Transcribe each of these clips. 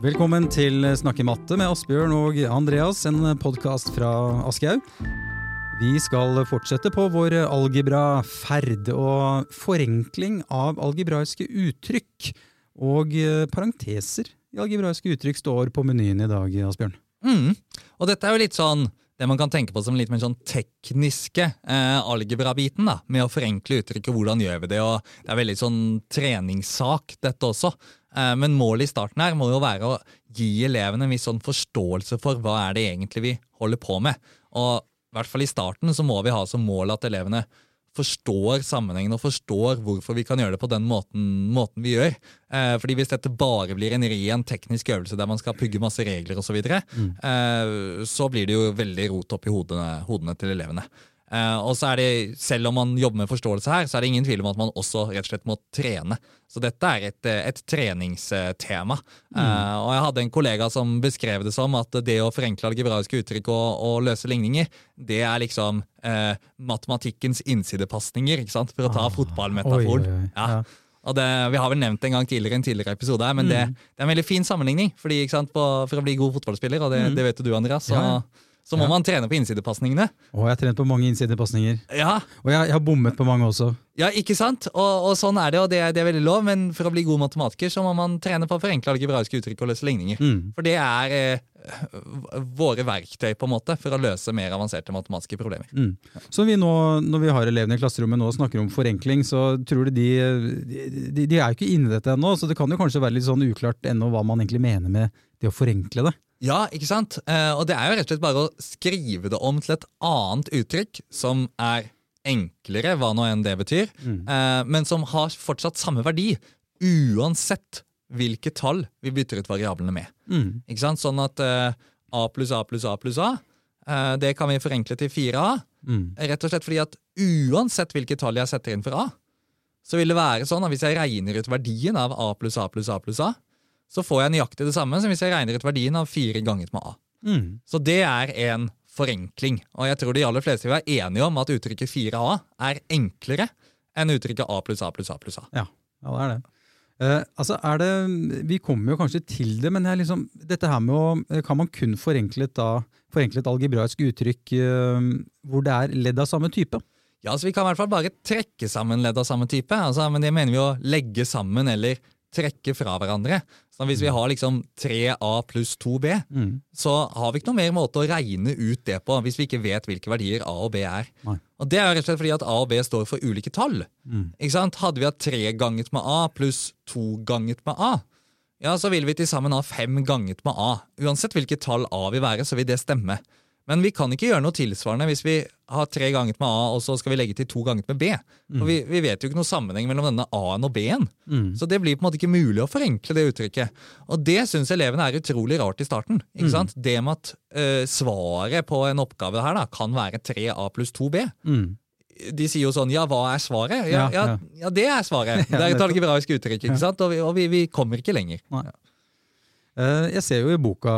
Velkommen til Snakke matte med Asbjørn og Andreas, en podkast fra Aschehoug. Vi skal fortsette på vår algebra-ferd og forenkling av algebraiske uttrykk. Og parenteser i algebraiske uttrykk står på menyen i dag, Asbjørn. Mm. Og dette er jo litt sånn det man kan tenke på som litt mer sånn tekniske eh, algebra-biten, da, med å forenkle uttrykket. Hvordan gjør vi det? og Det er veldig sånn treningssak, dette også. Eh, men målet i starten her må jo være å gi elevene en viss sånn forståelse for hva er det egentlig vi holder på med. Og i hvert fall i starten så må vi ha som mål at elevene forstår sammenhengen og forstår hvorfor vi kan gjøre det på den måten, måten vi gjør. Eh, fordi Hvis dette bare blir en ren teknisk øvelse der man skal pugge masse regler osv., så, videre, mm. eh, så blir det jo veldig rot opp i hodene, hodene til elevene. Uh, og så er det, Selv om man jobber med forståelse her, så er det ingen tvil om at man også rett og slett må trene. Så dette er et, et treningstema. Mm. Uh, og Jeg hadde en kollega som beskrev det som at det å forenkle algebraiske uttrykk og, og, løse ligninger, det er liksom uh, matematikkens innsidepasninger, ikke sant? for å ta ah, fotballmetaforen. Oi, oi, oi. Ja. Det, Vi har vel nevnt det en gang tidligere en tidligere episode, her, men mm. det, det, er en veldig fin sammenligning. fordi, sant, på, For å bli god fotballspiller, og det, mm. det vet jo du, Andreas, så, ja så må ja. man trene på innsidepasningene. Og jeg har trent på mange innsidepasninger. Ja. Og jeg, jeg, har bommet på mange også. Ja, ikke sant? Og, og sånn er det, og det, det, er veldig lov, men for å bli god matematiker så må man trene på å forenkle algebraiske uttrykk og løse ligninger. Mm. For det er eh, våre verktøy på en måte for å løse mer avanserte matematiske problemer. Mm. Så vi nå, Når vi har elevene i klasserommet nå og snakker om forenkling, så tror du de, de, de er jo ikke inne i dette ennå, så det kan jo kanskje være litt sånn uklart ennå hva man egentlig mener med det å forenkle det? Ja, ikke sant? Eh, og det er jo rett og slett bare å skrive det om til et annet uttrykk som er enklere, hva nå enn det betyr, mm. eh, men som har fortsatt samme verdi, uansett hvilke tall vi bytter ut variablene med. Mm. Ikke sant? Sånn at eh, a pluss a pluss a pluss a, det kan vi forenkle til 4a. Mm. Rett og slett fordi at uansett hvilke tall jeg setter inn for a, så vil det være sånn at hvis jeg regner ut verdien av a pluss a pluss a pluss a, så får jeg nøyaktig det samme som hvis jeg regner ut verdien av fire ganget med A. Mm. Så det er en forenkling. Og jeg tror de aller fleste vil være enige om at uttrykket 4A er enklere enn uttrykket A pluss A pluss A pluss A. Ja, ja det er det. Eh, altså er det, Vi kommer jo kanskje til det, men liksom, dette her med å, eh, kan man kun forenkle et, da, forenkle et algebraisk uttrykk eh, hvor det er ledd av samme type? Ja, altså Vi kan i hvert fall bare trekke sammen ledd av samme type. Altså, men det mener vi å legge sammen eller trekke fra hverandre. Så Hvis vi har liksom 3A pluss 2B, mm. så har vi ikke noen mer måte å regne ut det på hvis vi ikke vet hvilke verdier A og B er. Nei. Og Det er jo rett og slett fordi at A og B står for ulike tall. Mm. Hadde vi hatt 3 ganget med A pluss 2 ganget med A, ja, så vil vi til sammen ha 5 ganget med A. Uansett hvilket tall A vil være, så vil det stemme. Men vi kan ikke gjøre noe tilsvarende hvis vi har tre ganget med A, og så skal vi legge til to ganget med B. For vi, vi, vet jo ikke noe sammenheng mellom denne A-en og B-en. Mm. Så det blir på en måte ikke mulig å forenkle det uttrykket. Og det syns elevene er utrolig rart i starten. ikke mm. sant? Det med at uh, svaret på en oppgave her da, kan være 3A pluss 2B. Mm. De sier jo sånn Ja, hva er svaret? Ja, ja, ja. ja det er svaret. Det er et algebraisk uttrykk. ikke sant? Og vi, og vi, vi kommer ikke lenger. Nei. Eh, jeg ser jo i boka,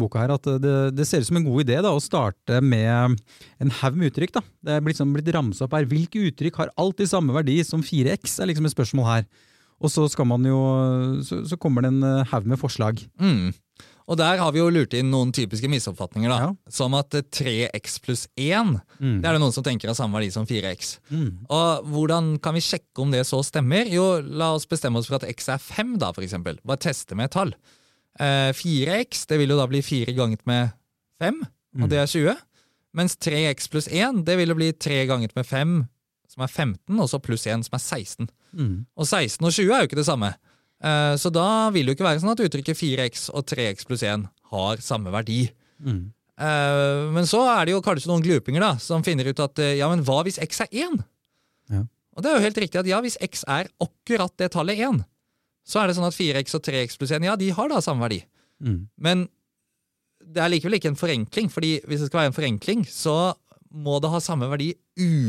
boka her at det, det, ser ut som en god idé da, å starte med en haug med uttrykk. Da. Det er blitt, sånn, blitt ramsa opp her. Hvilke uttrykk har alltid samme verdi som 4x? er liksom et spørsmål her. Og så, skal man jo, så, så kommer det en eh, haug med forslag. Mm. Og der har vi jo lurt inn noen typiske misoppfatninger. da, ja. Som at 3x pluss 1 mm. det er det noen som tenker har samme verdi som 4x. Mm. Og Hvordan kan vi sjekke om det så stemmer? Jo, La oss bestemme oss for at x er 5, da, eksempel. Bare teste med et tall. 4x eh, det vil jo da bli 4 ganget med 5, og mm. det er 20. Mens 3x pluss 1 det vil jo bli 3 ganget med 5, som er 15, og så pluss 1, som er 16. Mm. Og 16 og 20 er jo ikke det samme. Eh, så da vil det jo ikke være sånn at uttrykket 4x og 3x pluss 1 har samme verdi. Mm. Eh, men så er det jo kanskje noen glupinger da, som finner ut at ja, men hva hvis x er 1? Ja. Og det er jo helt riktig at ja, hvis x er akkurat det tallet 1, så er det sånn at 4x og 3x pluss 1 ja, de har da samme verdi. Mm. Men det er likevel ikke en forenkling, fordi hvis det skal være en forenkling, så må det ha samme verdi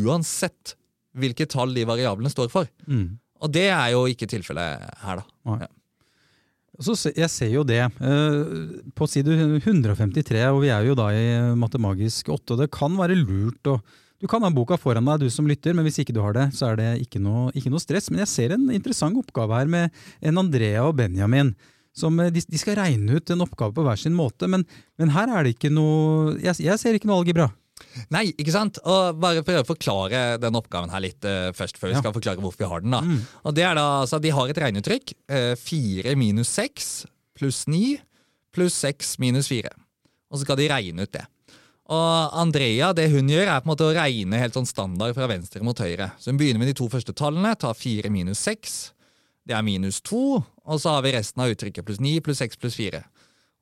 uansett hvilke tall de variablene står for. Mm. Og det er jo ikke tilfellet her, da. Ja. Så jeg ser jo det. Eh, på side 153, og vi er jo da i matemagisk 8, og det kan være lurt å du kan ha boka foran deg, du som lytter, men hvis ikke du har det, så er det ikke noe, ikke noe stress. Men jeg ser en interessant oppgave her med en Andrea og Benjamin som eh, de, de skal regne ut en oppgave på hver sin måte, men, men her er det ikke noe jeg, jeg ser ikke noe algebra. Nei, ikke sant? Og bare prøve å forklare den oppgaven her litt uh, først, før vi Ja. skal forklare hvorfor vi har den. da. Mm. Og det er da, altså, De har et regneuttrykk. Uh, 4 minus 6 pluss 9 pluss 6 minus 4. Og så skal de regne ut det. Og Andrea, det hun gjør, er på en måte å regne helt sånn standard fra venstre mot høyre. Så hun begynner med de to første tallene, tar 4 minus 6. Det er minus 2. Og så har vi resten av uttrykket pluss 9 pluss 6 pluss 4.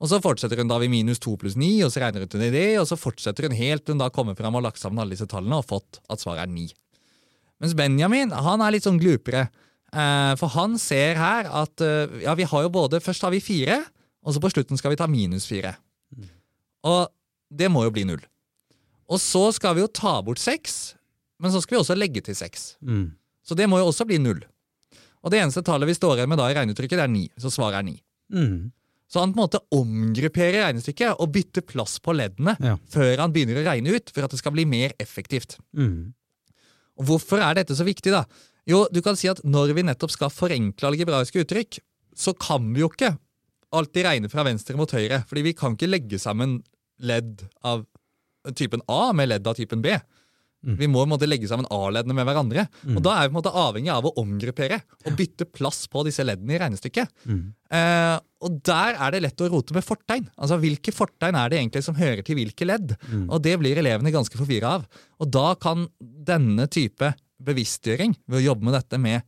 Og så fortsetter hun da ved minus 2 pluss 9, og så regner hun i det, og så fortsetter hun helt til hun da kommer fram og har lagt sammen alle disse tallene og fått at svaret er 9. Mens Benjamin han er litt sånn glupere. Eh, for han ser her at eh, ja, vi har jo både Først har vi fire, og så på slutten skal vi ta minus fire. Og det må jo bli null. Og så skal vi jo ta bort seks, men så skal vi også legge til seks. Mm. Så det må jo også bli null. Og det eneste tallet vi står igjen med da i regneuttrykket, det er ni. Så svaret er ni. Mm. Så han på en måte omgrupperer regnestykket og bytter plass på leddene Ja. før han begynner å regne ut, for at det skal bli mer effektivt. Mm. Og Hvorfor er dette så viktig? da? Jo, du kan si at Når vi nettopp skal forenkle algebraiske uttrykk, så kan vi jo ikke alltid regne fra venstre mot høyre. fordi vi kan ikke legge sammen ledd av typen A med ledd av typen B. Mm. Vi må på en måte legge sammen A-leddene med hverandre. Mm. Og Da er vi på en måte avhengig av å omgruppere og bytte plass på disse leddene i regnestykket. Mm. Eh, og Der er det lett å rote med fortegn. Altså Hvilke fortegn er det egentlig som hører til hvilke ledd? Mm. Og Det blir elevene ganske forvirra av. Og Da kan denne type bevisstgjøring, ved å jobbe med dette med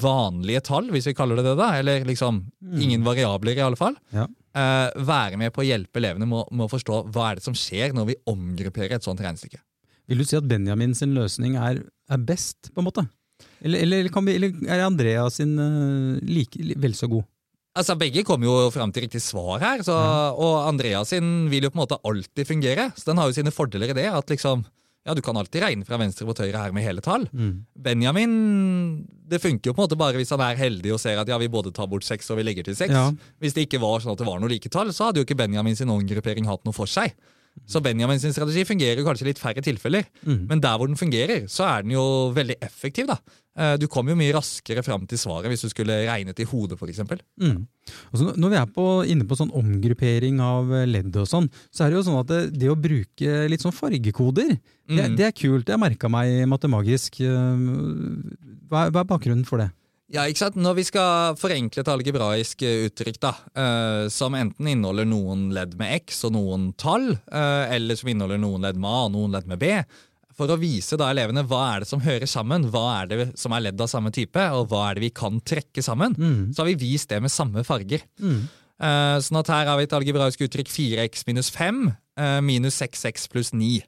vanlige tall, hvis vi kaller det det, da, eller liksom ingen variabler, i alle fall, Ja. Eh, være med på å hjelpe elevene med, med å forstå hva er det som skjer når vi omgrupperer et sånt regnestykke. Vil du si at Benjamin sin løsning er, er best, på en måte? Eller, eller, kan vi, eller er Andrea sin uh, like, vel så god? Altså, Begge kommer jo fram til riktig svar her, så, og Andrea sin vil jo på en måte alltid fungere. Så den har jo sine fordeler i det. at liksom, ja, Du kan alltid regne fra venstre mot høyre her med hele tall. Mm. Benjamin det funker jo på en måte bare hvis han er heldig og ser at ja, vi både tar bort seks og vi legger til seks. Ja. Hvis det ikke var sånn at det var noe like tall, så hadde jo ikke Benjamin sin omgruppering hatt noe for seg. Så Benjamin sin strategi fungerer jo kanskje litt færre tilfeller, Mm. men der hvor den fungerer, så er den jo veldig effektiv. da. Eh, Du kommer jo mye raskere fram til svaret hvis du skulle regnet i hodet, f.eks. Mm. Altså, når vi er på, inne på sånn omgruppering av eh, ledd og sånn, så er det jo sånn at det, det å bruke litt sånn fargekoder, det, Mm. det er kult. Det har jeg merka meg matemagisk. Eh, Hva, er- hva er bakgrunnen for det? Ja, ikke sant? Når vi skal forenkle et algebraisk eh, uttrykk, da, eh, som enten inneholder noen ledd med x og noen tall, eh, eller som inneholder noen ledd med a og noen ledd med b, for å vise da elevene hva er det som hører sammen, hva er det som er ledd av samme type, og hva er det vi kan trekke sammen, Mm. så har vi vist det med samme farger. Mm. Sånn at her har vi et algebraisk uttrykk 4x minus 5 eh, minus 6x pluss 9.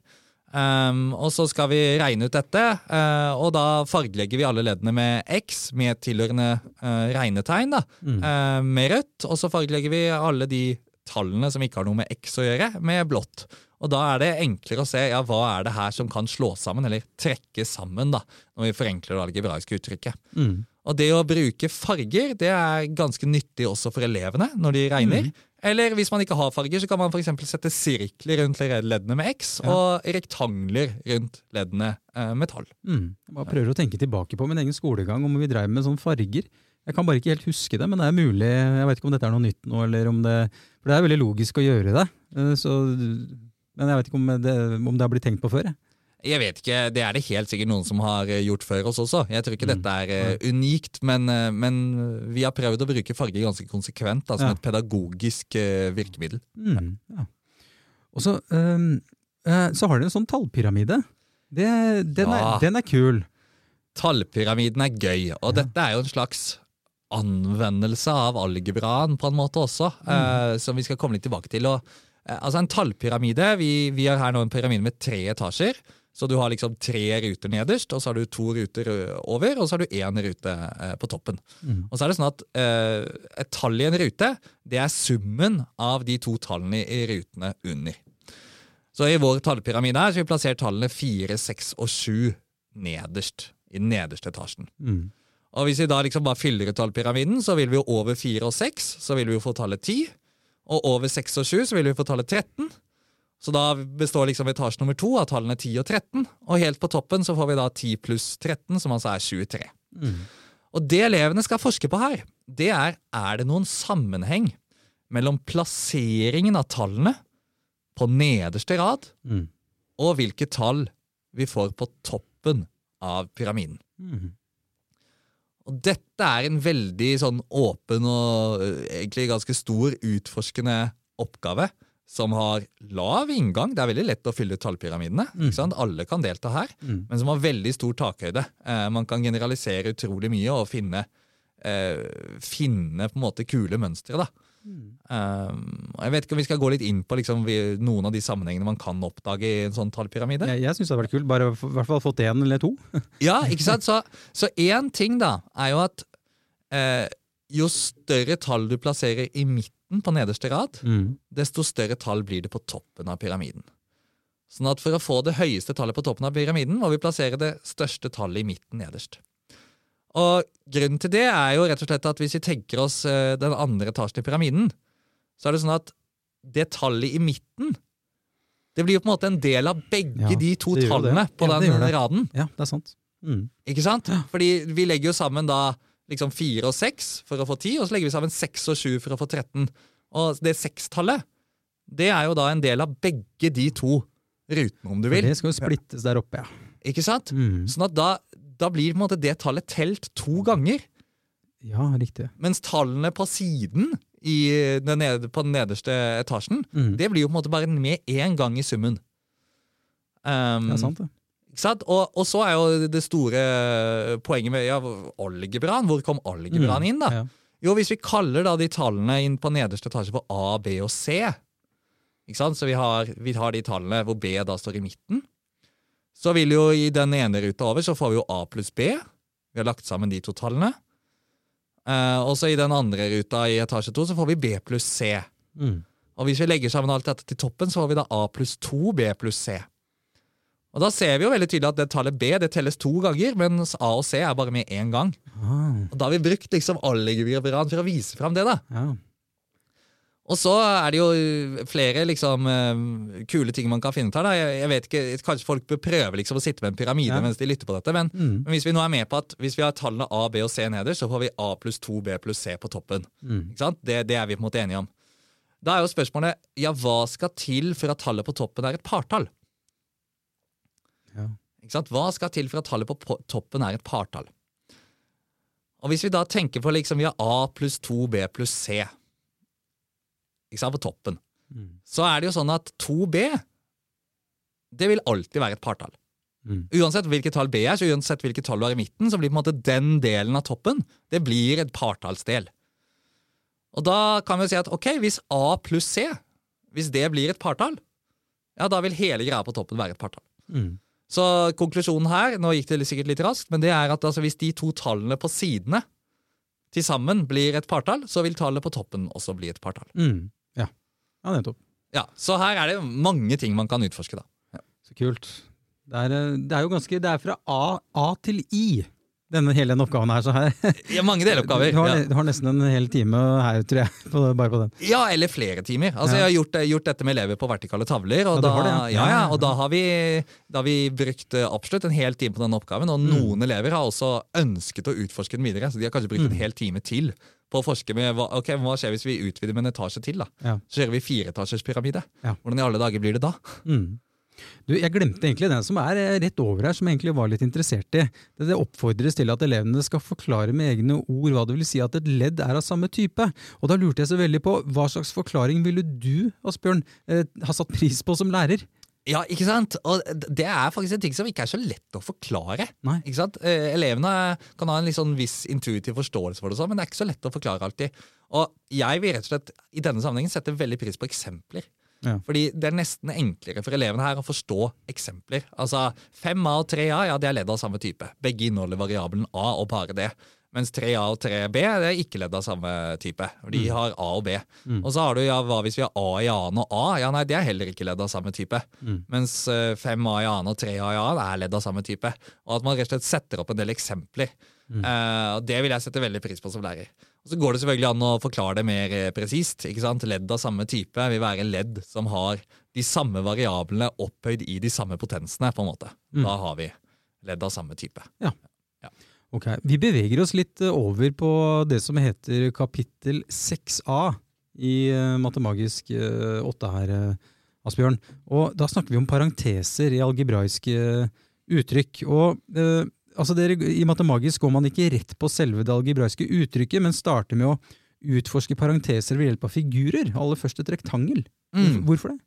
Um, og så skal vi regne ut dette, uh, og da fargelegger vi alle leddene med x med tilhørende uh, regnetegn da, Mm. uh, med rødt. Og så fargelegger vi alle de tallene som ikke har noe med x å gjøre, med blått. Og da er det enklere å se ja, hva er det her som kan slå sammen, eller trekke sammen, da, når vi forenkler det algebraiske uttrykket. Mm. Og det å bruke farger det er ganske nyttig også for elevene når de regner. Eller hvis man ikke har farger, så kan man f.eks. sette sirkler rundt leddene med X, Ja. og rektangler rundt leddene eh, med tall. Mm. Jeg prøver å tenke tilbake på min egen skolegang, om vi drev med sånne farger. Jeg kan bare ikke helt huske det, men det er mulig. Jeg vet ikke om dette er noe nytt nå, eller om det For det er veldig logisk å gjøre det. eh, Så, men jeg vet ikke om det, om det har blitt tenkt på før. Jeg. Jeg vet ikke, Det er det helt sikkert noen som har eh, gjort før oss også. Jeg tror ikke Mm. dette er uh, unikt, men, uh, men vi har prøvd å bruke farge ganske konsekvent da, som Ja. et pedagogisk uh, virkemiddel. Mm, ja. Og så, eh, så har dere en sånn tallpyramide. Det, den, Ja. er, den er kul. Tallpyramiden er gøy, og dette er jo en slags anvendelse av algebraen på en måte også, eh, som vi skal komme litt tilbake til. Og, altså En tallpyramide vi, vi har her nå en pyramide med tre etasjer. Så du har liksom tre ruter nederst, og så har du to ruter over, og så har du én rute eh, på toppen. Mm. Og så er det sånn at eh, Et tall i en rute det er summen av de to tallene i rutene under. Så i vår tallpyramide her så har vi plassert tallene 4, 6 og 7 nederst. I den nederste etasjen. Mm. Og hvis vi da liksom bare fyller ut tallpyramiden, så vil vi jo over 4 og 6, så vil vi jo få tallet 10. Og over 6 og 7 så vil vi få tallet 13. Så da består liksom etasje nummer to av tallene 10 og 13. Og helt på toppen så får vi da 10 pluss 13, som altså er 23. Mm. Og det elevene skal forske på her, det er er det noen sammenheng mellom plasseringen av tallene på nederste rad Mm. og hvilke tall vi får på toppen av pyramiden. Mm. Og dette er en veldig sånn åpen og egentlig ganske stor utforskende oppgave som har lav inngang. Det er veldig lett å fylle tallpyramidene. ikke sant? Alle kan delta her. Mm. Men som har veldig stor takhøyde. Eh, man kan generalisere utrolig mye og finne, eh, finne på en måte kule mønstre. da. Um, jeg vet ikke om vi skal gå litt inn på liksom, vi, noen av de sammenhengene man kan oppdage i en sånn tallpyramide. Jeg, jeg syns det hadde vært kult. Bare i hvert fall fått én eller to. Ja, ikke sant? Så, så én ting da, er jo at eh, jo større tall du plasserer i midten på nederste rad, Mm. desto større tall blir det på toppen av pyramiden. Sånn at for å få det høyeste tallet på toppen av pyramiden, må vi plassere det største tallet i midten nederst. Og grunnen til det er jo rett og slett at hvis vi tenker oss eh, den andre etasjen i pyramiden, så er det sånn at det tallet i midten det blir jo på en måte en del av begge Ja, de to tallene det. på Ja, den raden. Ja, det er sant. Mm. Ikke sant? Fordi vi legger jo sammen da liksom fire og seks for å få ti, og så legger vi sammen seks og sju for å få 13. Og det sekstallet, det er jo da en del av begge de to rutene, om du vil. det skal jo splittes der oppe, ja. Ikke sant? Mm. Sånn at da, da blir på en måte det tallet telt to ganger, Ja, riktig. mens tallene på siden i den ned, på den nederste etasjen, Mm. det blir jo på en måte bare med én gang i summen. Um, Det er sant, det. Ikke sant? Og, og så er jo det store poenget med ja, algebraen. Hvor kom algebraen inn, da? Ja. Jo, hvis vi kaller da de tallene inn på nederste etasje for A, B og C, ikke sant? så vi har, vi har de tallene hvor B da står i midten, så vil jo i den ene ruta over så får vi jo A pluss B. Vi har lagt sammen de to tallene. Eh, og så i den andre ruta i etasje to så får vi B pluss C. Mm. Og hvis vi legger sammen alt dette til toppen, så får vi da A pluss 2, B pluss C. Og da ser vi jo veldig tydelig at det tallet B det telles to ganger, mens A og C er bare med én gang. Ah, Og da har vi brukt liksom algebraen for å vise fram det, da. ja. Og så er det jo flere liksom eh, kule ting man kan finne ut her. Jeg, vet ikke, Kanskje folk bør prøve liksom å sitte med en pyramide Ja. mens de lytter på dette. Men, Mm. men hvis vi nå er med på at hvis vi har tallene A, B og C nederst, så får vi A pluss 2, B pluss C på toppen. Mm. Det, det er vi på en måte enige om. Da er jo spørsmålet ja, hva skal til for at tallet på toppen er et partall? Ja. Hva skal til for at tallet på toppen er et partall? Og hvis vi da tenker på liksom vi har A pluss 2, B pluss C ikke sant, på toppen, Mm. så er det jo sånn at 2B det vil alltid være et partall. Mm. Uansett hvilket tall B er, så uansett hvilket tall du har i midten, så blir på en måte den delen av toppen det blir et partallsdel. Og da kan vi jo si at ok, hvis A pluss C, hvis det blir et partall, ja, da vil hele greia på toppen være et partall. Mm. Så konklusjonen her, nå gikk det sikkert litt raskt, men det er at altså, hvis de to tallene på sidene til sammen blir et partall, så vil tallet på toppen også bli et partall. Mm. Ja. ja, nettopp. Ja, Så her er det mange ting man kan utforske, da. Så kult. Det er, eh, det er jo ganske Det er fra A, A til I, denne hele den oppgaven her. Så her Ja, mange deloppgaver. Du har, Ja. du har nesten en hel time her, tror jeg, på, bare på den. Ja, eller flere timer. Altså, Ja. Jeg har gjort, gjort dette med elever på vertikale tavler. Og, Ja, da, det, ja. ja. Og da, har vi, da har vi brukt eh, absolutt en hel time på denne oppgaven. Og Mm. noen elever har også ønsket å utforske den videre. Så de har kanskje brukt Mm. en hel time til på å forske med hva, ok, hva skjer hvis vi utvider med en etasje til. da? Så kjører vi fireetasjers pyramide. Ja. Hvordan i alle dager blir det da? Mm. Du, jeg glemte egentlig den som er eh, rett over her, som jeg egentlig var litt interessert i. Det, oppfordres til at elevene skal forklare med egne ord hva det vil si at et ledd er av samme type. Og da lurte jeg så veldig på, hva slags forklaring ville du, Asbjørn, eh, ha satt pris på som lærer? Ja, ikke sant? Og det er faktisk en ting som ikke er så lett å forklare. Nei. Ikke sant? Eh, elevene kan ha en sånn viss intuitiv forståelse for det, sånn, men det er ikke så lett å forklare alltid. Og jeg vil rett og slett i denne sammenhengen sette veldig pris på eksempler. Ja. Fordi det er nesten enklere for elevene her å forstå eksempler. Altså 5A og 3A ja, det er ledd av samme type. Begge inneholder variabelen A og bare det. Mens 3A og 3B det er ikke ledd av samme type. De De har A og B. Og så har du ja, hva hvis vi har A i annen og A? Ja, nei, Det er heller ikke ledd av samme type. Mens eh, 5A i annen og 3A i annen er ledd av samme type. Og at man rett og slett setter opp en del eksempler. Eh, og Det vil jeg sette veldig pris på som lærer. Så går det selvfølgelig an å forklare det mer eh, presist. ikke sant? Ledd av samme type vil være ledd som har de samme variablene opphøyd i de samme potensene. på en måte. Da har vi ledd av samme type. Ok, Vi beveger oss litt eh, over på det som heter kapittel 6a i uh, Matemagisk uh, 8 her, Asbjørn. Og Da snakker vi om parenteser i algebraiske uttrykk. Og uh, altså dere, I Matemagisk går man ikke rett på selve det algebraiske uttrykket, men starter med å utforske parenteser ved hjelp av figurer. Aller først et rektangel. Mm. Hvorfor det?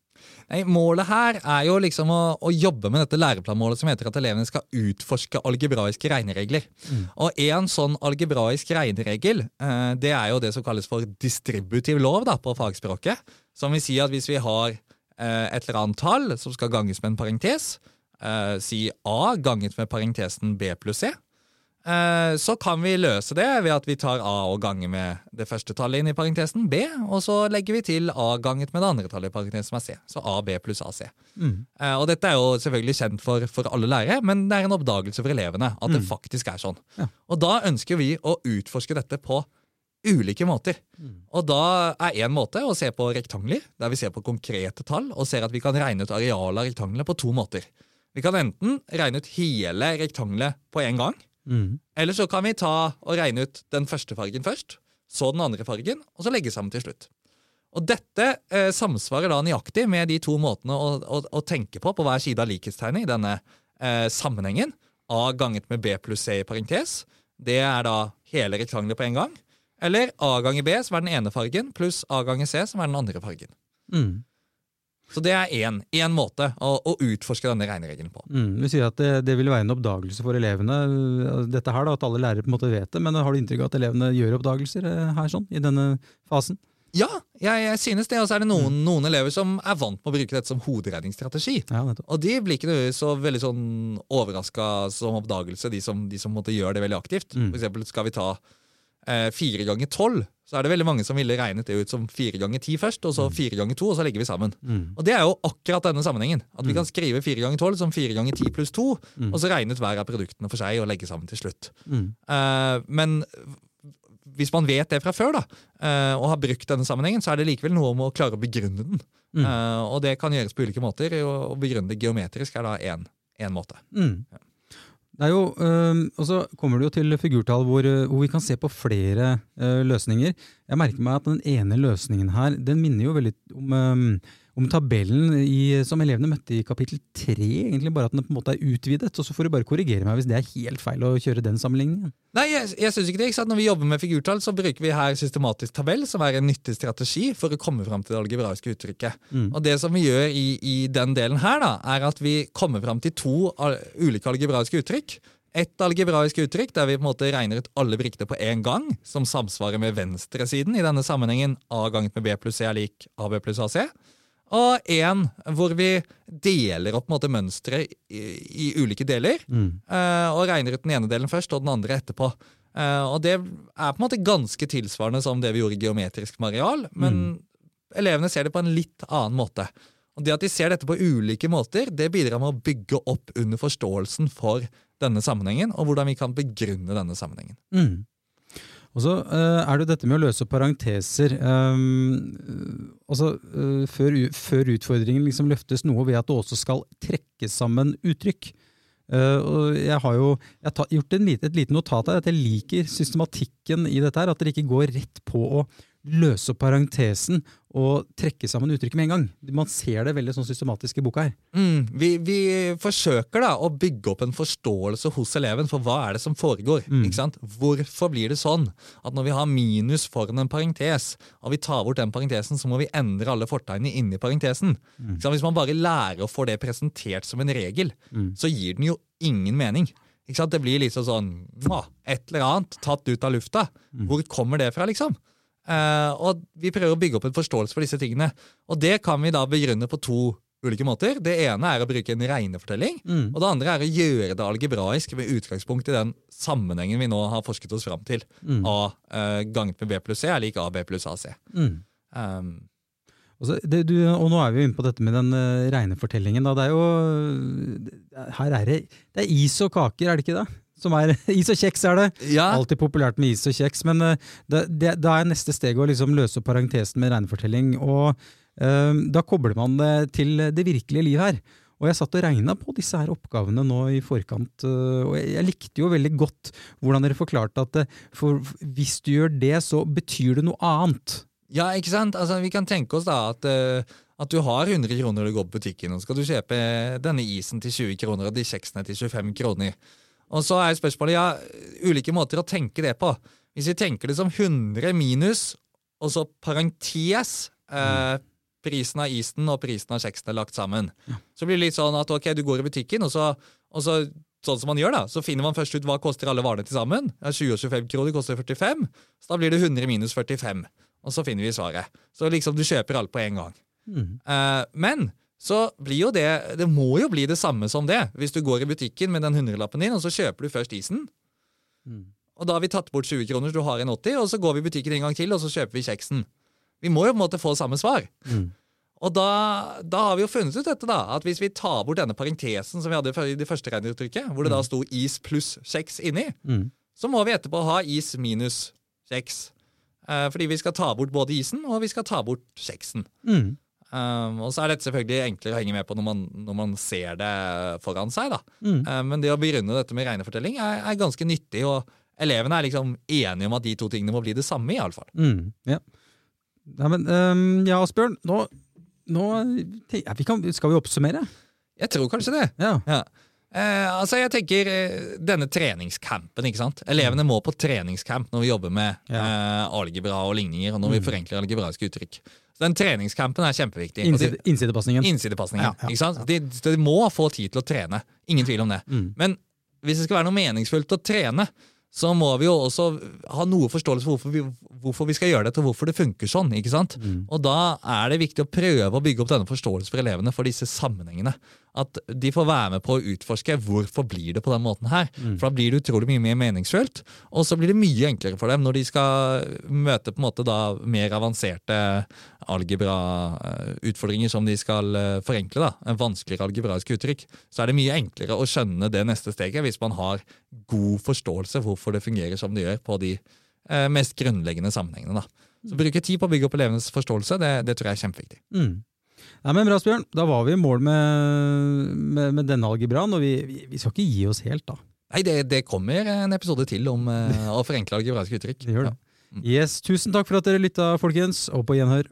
Nei, Målet her er jo liksom å, å, jobbe med dette læreplanmålet som heter at elevene skal utforske algebraiske regneregler. Mm. Og En sånn algebraisk regneregel eh, det er jo det som kalles for distributiv lov da, på fagspråket. Som vil si at hvis vi har eh, et eller annet tall som skal ganges med en parentes, eh, si A ganget med parentesen B pluss C, Eh, så kan vi løse det ved at vi tar A og ganger med det første tallet inn i parentesen B, og så legger vi til A ganget med det andre tallet i parentesen som er C. Så A, B pluss AC. Mm. Eh, og dette er jo selvfølgelig kjent for, for, alle lærere, men det er en oppdagelse for elevene at mm. det faktisk er sånn. Ja. Og da ønsker vi å utforske dette på ulike måter. Mm. Og da er én måte å se på rektangler, der vi ser på konkrete tall og ser at vi kan regne ut arealet av rektangler på to måter. Vi kan enten regne ut hele rektangelet på en gang, Mm. Eller så kan vi ta og regne ut den første fargen først, så den andre fargen, og så legge sammen til slutt. Og Dette eh, samsvarer da nøyaktig med de to måtene å, å, å, tenke på på hver side av likhetstegnet i denne eh, sammenhengen. A ganget med B pluss C i parentes. Det er da hele rektangelet på en gang. Eller A ganger B, som er den ene fargen, pluss A ganger C, som er den andre fargen. Mm. Så det er én måte å, å, utforske denne regneregelen på. Mm, du sier at det, det, vil være en oppdagelse for elevene, dette her da, at alle lærere på en måte vet det. Men har du inntrykk av at elevene gjør oppdagelser eh, her sånn, i denne fasen? Ja, jeg, jeg synes det. Og så er det noen, mm. noen, elever som er vant med å bruke dette som hoderegningsstrategi. Ja, og de blir ikke så veldig sånn overraska som oppdagelse, de som, de som måtte gjøre det veldig aktivt. Mm. For eksempel skal vi ta eh, fire ganger tolv, så er det veldig mange som ville regnet det ut som fire ganger ti først, og så mm. fire ganger to, og så legger vi sammen. Mm. Og det er jo akkurat denne sammenhengen. At vi mm. kan skrive fire ganger tolv som fire ganger ti pluss to, mm. og så regne ut hver av produktene for seg og legge sammen til slutt. Mm. Uh, men hvis man vet det fra før, da, uh, og har brukt denne sammenhengen, så er det likevel noe om å klare å begrunne den. Uh, og det kan gjøres på ulike måter, å begrunne det geometrisk er da én måte. Ja. Det er jo, og så kommer det jo til figurtall hvor, øh, hvor vi kan se på flere øh, løsninger. Jeg merker meg at den ene løsningen her den minner jo veldig om, om tabellen i, som elevene møtte i kapittel tre. Egentlig bare at den på en måte er utvidet. og Så får du bare korrigere meg hvis det er helt feil å kjøre den sammenligningen. Nei, jeg, jeg synes ikke det. Ikke Når vi jobber med figurtall, så bruker vi her systematisk tabell, som er en nyttig strategi for å komme fram til det algebraiske uttrykket. Mm. Og Det som vi gjør i, i, den delen her, da, er at vi kommer fram til to ulike algebraiske uttrykk. Et algebraisk uttrykk der vi på en måte regner ut alle brikkene på én gang, som samsvarer med venstresiden, i denne sammenhengen A ganget med B pluss C er lik AB pluss AC og en hvor vi deler opp mønsteret i, i, ulike deler. Mm. Uh, og regner ut den ene delen først og den andre etterpå. Uh, og Det er på en måte ganske tilsvarende som det vi gjorde geometrisk med areal, men mm. elevene ser det på en litt annen måte. Og Det at de ser dette på ulike måter, det bidrar med å bygge opp under forståelsen for denne sammenhengen, og hvordan vi kan begrunne denne sammenhengen. Mm. Og så uh, er det jo dette med å løse parenteser. Um, altså, uh, før, før, utfordringen liksom løftes noe ved at det også skal trekke sammen uttrykk. Uh, jeg har jo jeg har gjort lite, et lite notat her, at jeg liker systematikken i dette. her, At dere ikke går rett på å løse opp parentesen og trekke sammen uttrykket med en gang. Man ser det veldig sånn systematisk i boka her. Mm, vi, vi, forsøker da å bygge opp en forståelse hos eleven for hva er det som foregår. Mm. Hvorfor blir det sånn at når vi har minus foran en parentes, og vi tar bort den parentesen, så må vi endre alle fortegnene inni parentesen? Mm. Hvis man bare lærer å få det presentert som en regel, mm. så gir den jo ingen mening. Det blir liksom sånn Et eller annet tatt ut av lufta. Mm. Hvor kommer det fra, liksom? Uh, og Vi prøver å bygge opp en forståelse for disse tingene. Og Det kan vi da begrunne på to ulike måter. Det ene er å bruke en regnefortelling. Mm. Og det andre er å gjøre det algebraisk med utgangspunkt i den sammenhengen vi nå har forsket oss fram til. Mm. A eh, ganget med B pluss C er lik AB pluss AC. Mm. Um, altså, det, du, og nå er vi jo inne på dette med den uh, regnefortellingen. Da. Det er jo Her er det, det er is og kaker, er det ikke det? Som er Is og kjeks er det. Ja. Alltid populært med is og kjeks. Men det, det, da er neste steg å liksom løse parentesen med regnefortelling. Og uh, da kobler man det til det virkelige liv her. Og jeg satt og regna på disse her oppgavene nå i forkant, øh, og jeg, jeg likte jo veldig godt hvordan dere forklarte at for, hvis du gjør det, så betyr det noe annet. Ja, ikke sant? Altså, vi kan tenke oss da at, uh, at du har 100 kroner når du går på butikken, og skal du kjøpe denne isen til 20 kroner og de kjeksene til 25 kroner. Og så er spørsmålet ja, ulike måter å tenke det på. Hvis vi tenker det som 100 minus, og så parentes eh, prisen av isen og prisen av kjeksen er lagt sammen. Ja. Så blir det litt sånn at ok, du går i butikken, og så, og så sånn som man gjør da, så finner man først ut hva koster alle varene til sammen. 20 og 25 kroner koster 45, så da blir det 100 minus 45. Og så finner vi svaret. Så liksom du kjøper alt på en gang. Mm. Uh, men så blir jo det Det må jo bli det samme som det. Hvis du går i butikken med den hundrelappen din, og så kjøper du først isen. Mm. Og da har vi tatt bort 20 kroner, så du har en 80, og så går vi i butikken en gang til, og så kjøper vi kjeksen. Vi må jo på en måte få samme svar. Mm. Og da, da, har vi jo funnet ut dette, da, at hvis vi tar bort denne parentesen som vi hadde i det første regneuttrykket, hvor det da mm. sto is pluss kjeks inni, mm. så må vi etterpå ha is minus kjeks. Eh, fordi vi skal ta bort både isen og vi skal ta bort kjeksen. Mm. Um, og så er dette selvfølgelig enklere å henge med på når man, når man ser det foran seg. da. Mm. Um, men det å begrunne dette med regnefortelling er, er, ganske nyttig, og elevene er liksom enige om at de to tingene må bli det samme. i alle fall. Mm. Ja. Ja, men, um, ja, Asbjørn, nå nå ja, vi kan, Skal vi oppsummere? Jeg tror kanskje det. Ja. ja. Eh, altså jeg tenker eh, Denne treningscampen. ikke sant? Elevene må på treningscamp når vi jobber med ja. eh, algebra og ligninger, og når vi mm. forenkler algebraiske uttrykk. Så Den treningskampen er kjempeviktig. Innside, innsidepasningen. Innsidepasningen, ja, ikke sant? De, de, må få tid til å trene. Ingen tvil om det. Mm. Men hvis det skal være noe meningsfullt å trene, så må vi jo også ha noe forståelse for hvorfor vi, hvorfor vi skal gjøre dette, og hvorfor det funker sånn. ikke sant? Mm. Og da er det viktig å prøve å bygge opp denne forståelsen for elevene for disse sammenhengene. At de får være med på å utforske hvorfor blir det på den måten her. Mm. For da blir det utrolig mye mer meningsfullt, og så blir det mye enklere for dem når de skal møte på en måte da mer avanserte algebra-utfordringer som de skal eh, forenkle. da, en Vanskeligere algebraisk uttrykk. Så er det mye enklere å skjønne det neste steget hvis man har god forståelse hvorfor det fungerer som det gjør på de eh, mest grunnleggende sammenhengene. da. Så Bruke tid på å bygge opp elevenes forståelse, det, det tror jeg er kjempeviktig. Mm. Nei, men Bra, Bjørn. Da var vi i mål med, med, med denne algebraen, og vi, vi, vi, skal ikke gi oss helt, da. Nei, det, det kommer en episode til om uh, å forenkle algebraiske uttrykk. Det gjør det. Ja. Mm. Yes, Tusen takk for at dere lytta, folkens, og på gjenhør.